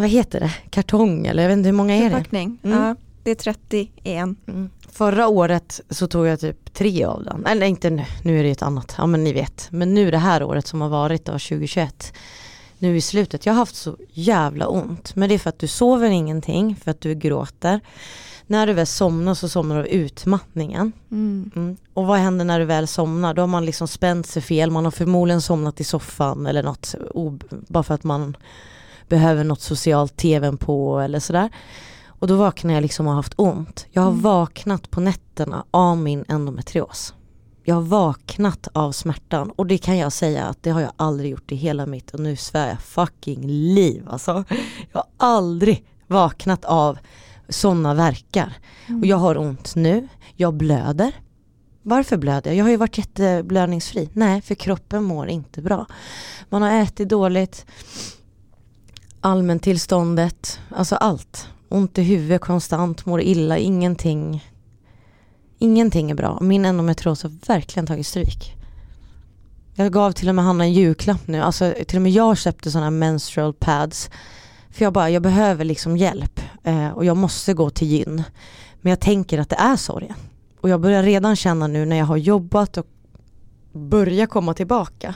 vad heter det, kartong eller jag vet inte hur många är det? Förpackning, mm. ja det är 30 i en. Mm. Förra året så tog jag typ tre av den, eller inte nu, nu är det ett annat, ja men ni vet. Men nu det här året som har varit då, 2021, nu i slutet, jag har haft så jävla ont. Men det är för att du sover ingenting, för att du gråter. När du väl somnar så somnar du av utmattningen. Mm. Mm. Och vad händer när du väl somnar? Då har man liksom spänt sig fel, man har förmodligen somnat i soffan eller något, bara för att man behöver något socialt tvn på eller sådär. Och då vaknar jag liksom och har haft ont. Jag har mm. vaknat på nätterna av min endometrios. Jag har vaknat av smärtan och det kan jag säga att det har jag aldrig gjort i hela mitt, och nu svär jag, fucking liv alltså. Jag har aldrig vaknat av sådana verkar. Mm. Och jag har ont nu, jag blöder. Varför blöder jag? Jag har ju varit jätteblödningsfri. Nej, för kroppen mår inte bra. Man har ätit dåligt, allmäntillståndet, alltså allt ont i huvudet konstant, mår illa, ingenting. Ingenting är bra. Min endometrios har verkligen tagit stryk. Jag gav till och med Hanna en julklapp nu, alltså till och med jag köpte sådana menstrual pads. För jag bara, jag behöver liksom hjälp eh, och jag måste gå till gyn. Men jag tänker att det är sorgen. Och jag börjar redan känna nu när jag har jobbat och börjar komma tillbaka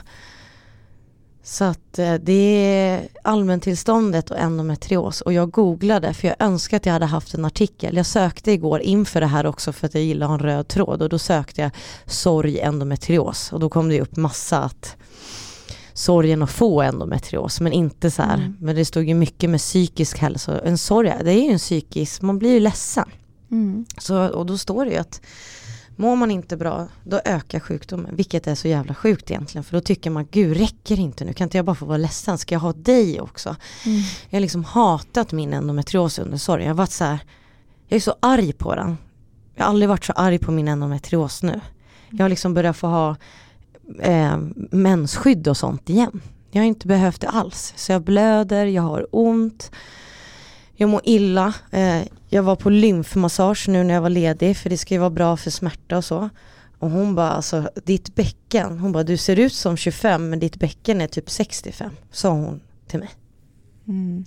så att eh, det är allmäntillståndet och endometrios och jag googlade för jag önskar att jag hade haft en artikel. Jag sökte igår inför det här också för att jag gillar en röd tråd och då sökte jag sorg endometrios och då kom det upp massa att sorgen att få endometrios men inte så här, mm. men det stod ju mycket med psykisk hälsa. En sorg, det är ju en psykisk, man blir ju ledsen. Mm. Så, och då står det ju att Mår man inte bra, då ökar sjukdomen, vilket är så jävla sjukt egentligen. För då tycker man, gud räcker inte nu, kan inte jag bara få vara ledsen, ska jag ha dig också? Mm. Jag har liksom hatat min endometrios under sorgen. Jag har varit så här, jag är så arg på den. Jag har aldrig varit så arg på min endometrios nu. Jag har liksom börjat få ha eh, mensskydd och sånt igen. Jag har inte behövt det alls. Så jag blöder, jag har ont jag mår illa. Eh, jag var på lymfmassage nu när jag var ledig för det ska ju vara bra för smärta och så. Och hon bara, alltså ditt bäcken, hon bara du ser ut som 25 men ditt bäcken är typ 65, sa hon till mig. Mm.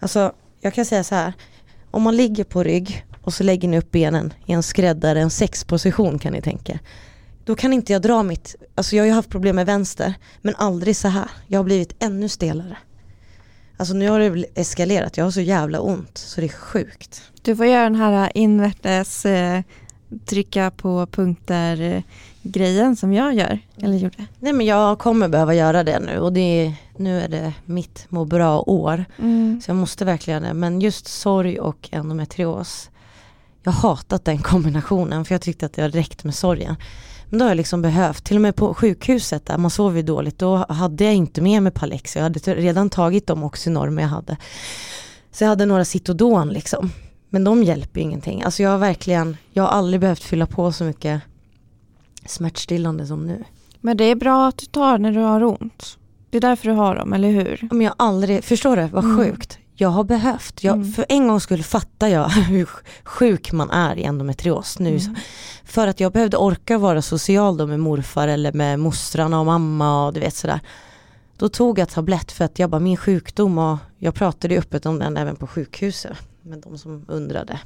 Alltså jag kan säga så här, om man ligger på rygg och så lägger ni upp benen i en skräddare, en sexposition kan ni tänka. Då kan inte jag dra mitt, alltså jag har ju haft problem med vänster, men aldrig så här. Jag har blivit ännu stelare. Alltså nu har det eskalerat, jag har så jävla ont så det är sjukt. Du får göra den här invärtes eh, trycka på punkter eh, grejen som jag gör, eller gjorde. Nej men jag kommer behöva göra det nu och det är, nu är det mitt må bra år. Mm. Så jag måste verkligen det. Men just sorg och endometrios, jag hatat den kombinationen för jag tyckte att det har räckt med sorgen. Men då har jag liksom behövt, till och med på sjukhuset där man sov ju dåligt, då hade jag inte med mig Palex. Jag hade redan tagit de Oxynorm jag hade. Så jag hade några Citodon liksom. Men de hjälper ju ingenting. Alltså jag har verkligen, jag har aldrig behövt fylla på så mycket smärtstillande som nu. Men det är bra att du tar när du har ont. Det är därför du har dem, eller hur? Men jag har aldrig, förstår du vad mm. sjukt? Jag har behövt. Jag, mm. För en gång skulle fatta jag (laughs) hur sjuk man är i endometrios nu. Mm. För att jag behövde orka vara social då med morfar eller med mostrarna och mamma och du vet sådär. Då tog jag tablett för att jag bara min sjukdom och jag pratade öppet om den även på sjukhuset med de som undrade.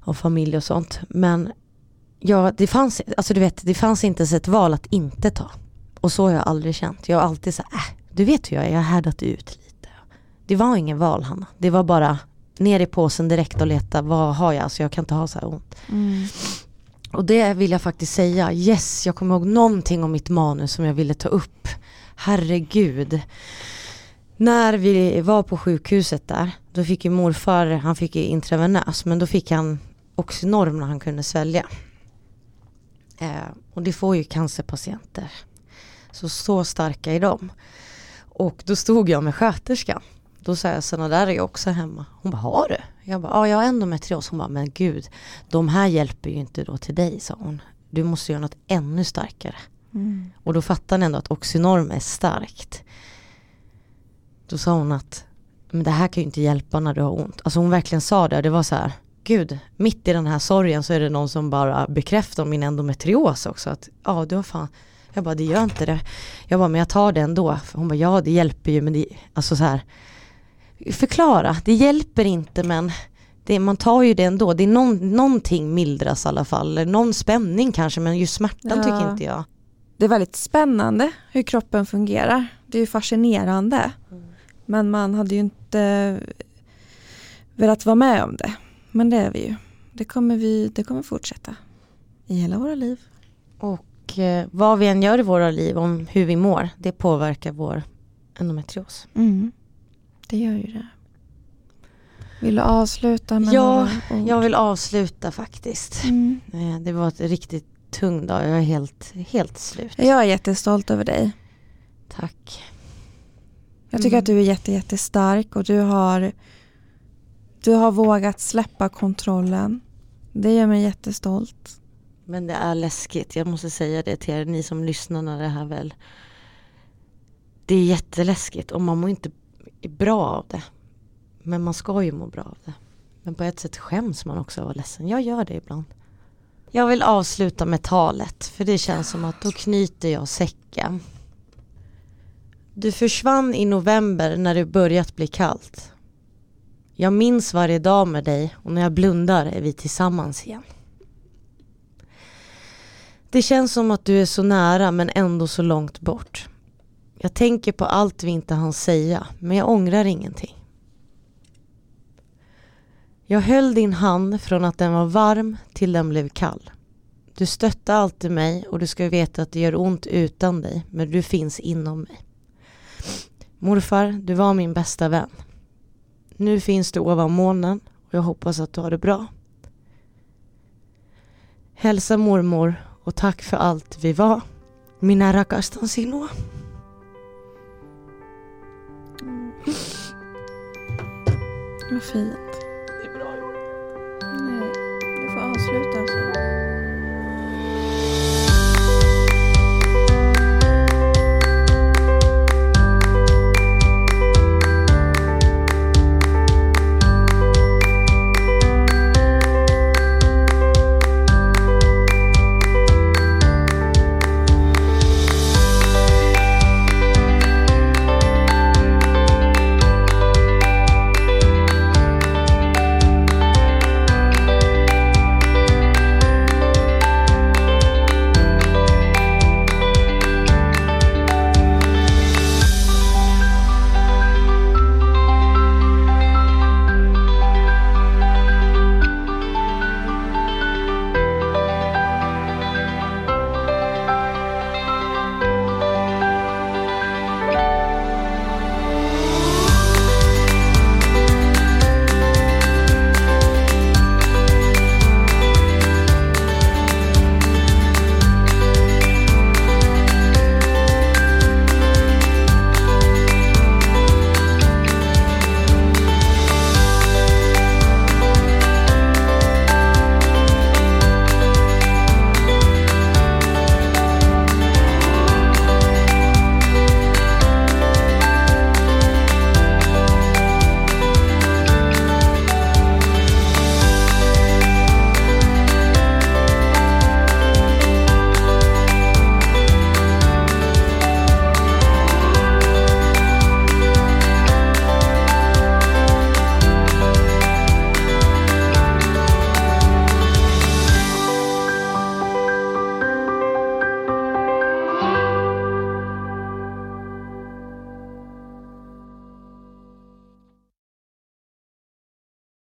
Och familj och sånt. Men ja, det fanns, alltså du vet, det fanns inte ens ett val att inte ta. Och så har jag aldrig känt. Jag har alltid sagt, äh, du vet hur jag är, jag har härdat ut det var ingen val Hanna. Det var bara ner i påsen direkt och leta vad har jag, så jag kan inte ha så här ont. Mm. Och det vill jag faktiskt säga, yes jag kommer ihåg någonting om mitt manus som jag ville ta upp. Herregud. När vi var på sjukhuset där, då fick ju morfar, han fick ju intravenös, men då fick han Oxynorm när han kunde svälja. Eh, och det får ju cancerpatienter. Så, så starka är de. Och då stod jag med sköterskan. Då sa jag sådana där är jag också hemma. Hon bara, har du? Jag bara, ja jag har endometrios. Hon bara, men gud, de här hjälper ju inte då till dig sa hon. Du måste göra något ännu starkare. Mm. Och då fattade han ändå att Oxynorm är starkt. Då sa hon att men det här kan ju inte hjälpa när du har ont. Alltså hon verkligen sa det. Det var så här, gud, mitt i den här sorgen så är det någon som bara bekräftar min endometrios också. Att ja, du har fan jag bara, det gör inte det. Jag bara, men jag tar det ändå. Hon bara, ja det hjälper ju men det, alltså så här. Förklara, det hjälper inte men det, man tar ju det ändå. Det är någon, någonting mildras i alla fall. Någon spänning kanske men just smärtan ja. tycker inte jag. Det är väldigt spännande hur kroppen fungerar. Det är ju fascinerande. Mm. Men man hade ju inte velat vara med om det. Men det är vi ju. Det kommer, vi, det kommer fortsätta i hela våra liv. Och eh, vad vi än gör i våra liv om hur vi mår, det påverkar vår endometrios. Mm. Det gör ju det. Vill du avsluta med Ja, jag vill avsluta faktiskt. Mm. Eh, det var ett riktigt tung dag, jag är helt, helt slut. Jag är jättestolt över dig. Tack. Jag tycker mm. att du är jätte, jättestark och du har, du har vågat släppa kontrollen. Det gör mig jättestolt. Men det är läskigt, jag måste säga det till er, ni som lyssnar när det här väl Det är jätteläskigt och man mår inte bra av det. Men man ska ju må bra av det. Men på ett sätt skäms man också av att vara ledsen. Jag gör det ibland. Jag vill avsluta med talet för det känns som att då knyter jag säcken. Du försvann i november när det börjat bli kallt. Jag minns varje dag med dig och när jag blundar är vi tillsammans igen. Det känns som att du är så nära men ändå så långt bort. Jag tänker på allt vi inte hann säga men jag ångrar ingenting. Jag höll din hand från att den var varm till den blev kall. Du stöttar alltid mig och du ska veta att det gör ont utan dig men du finns inom mig. Morfar, du var min bästa vän. Nu finns du ovan månen och jag hoppas att du har det bra. Hälsa mormor och tack för allt vi var. Mina rakastan sinua. Vad fint.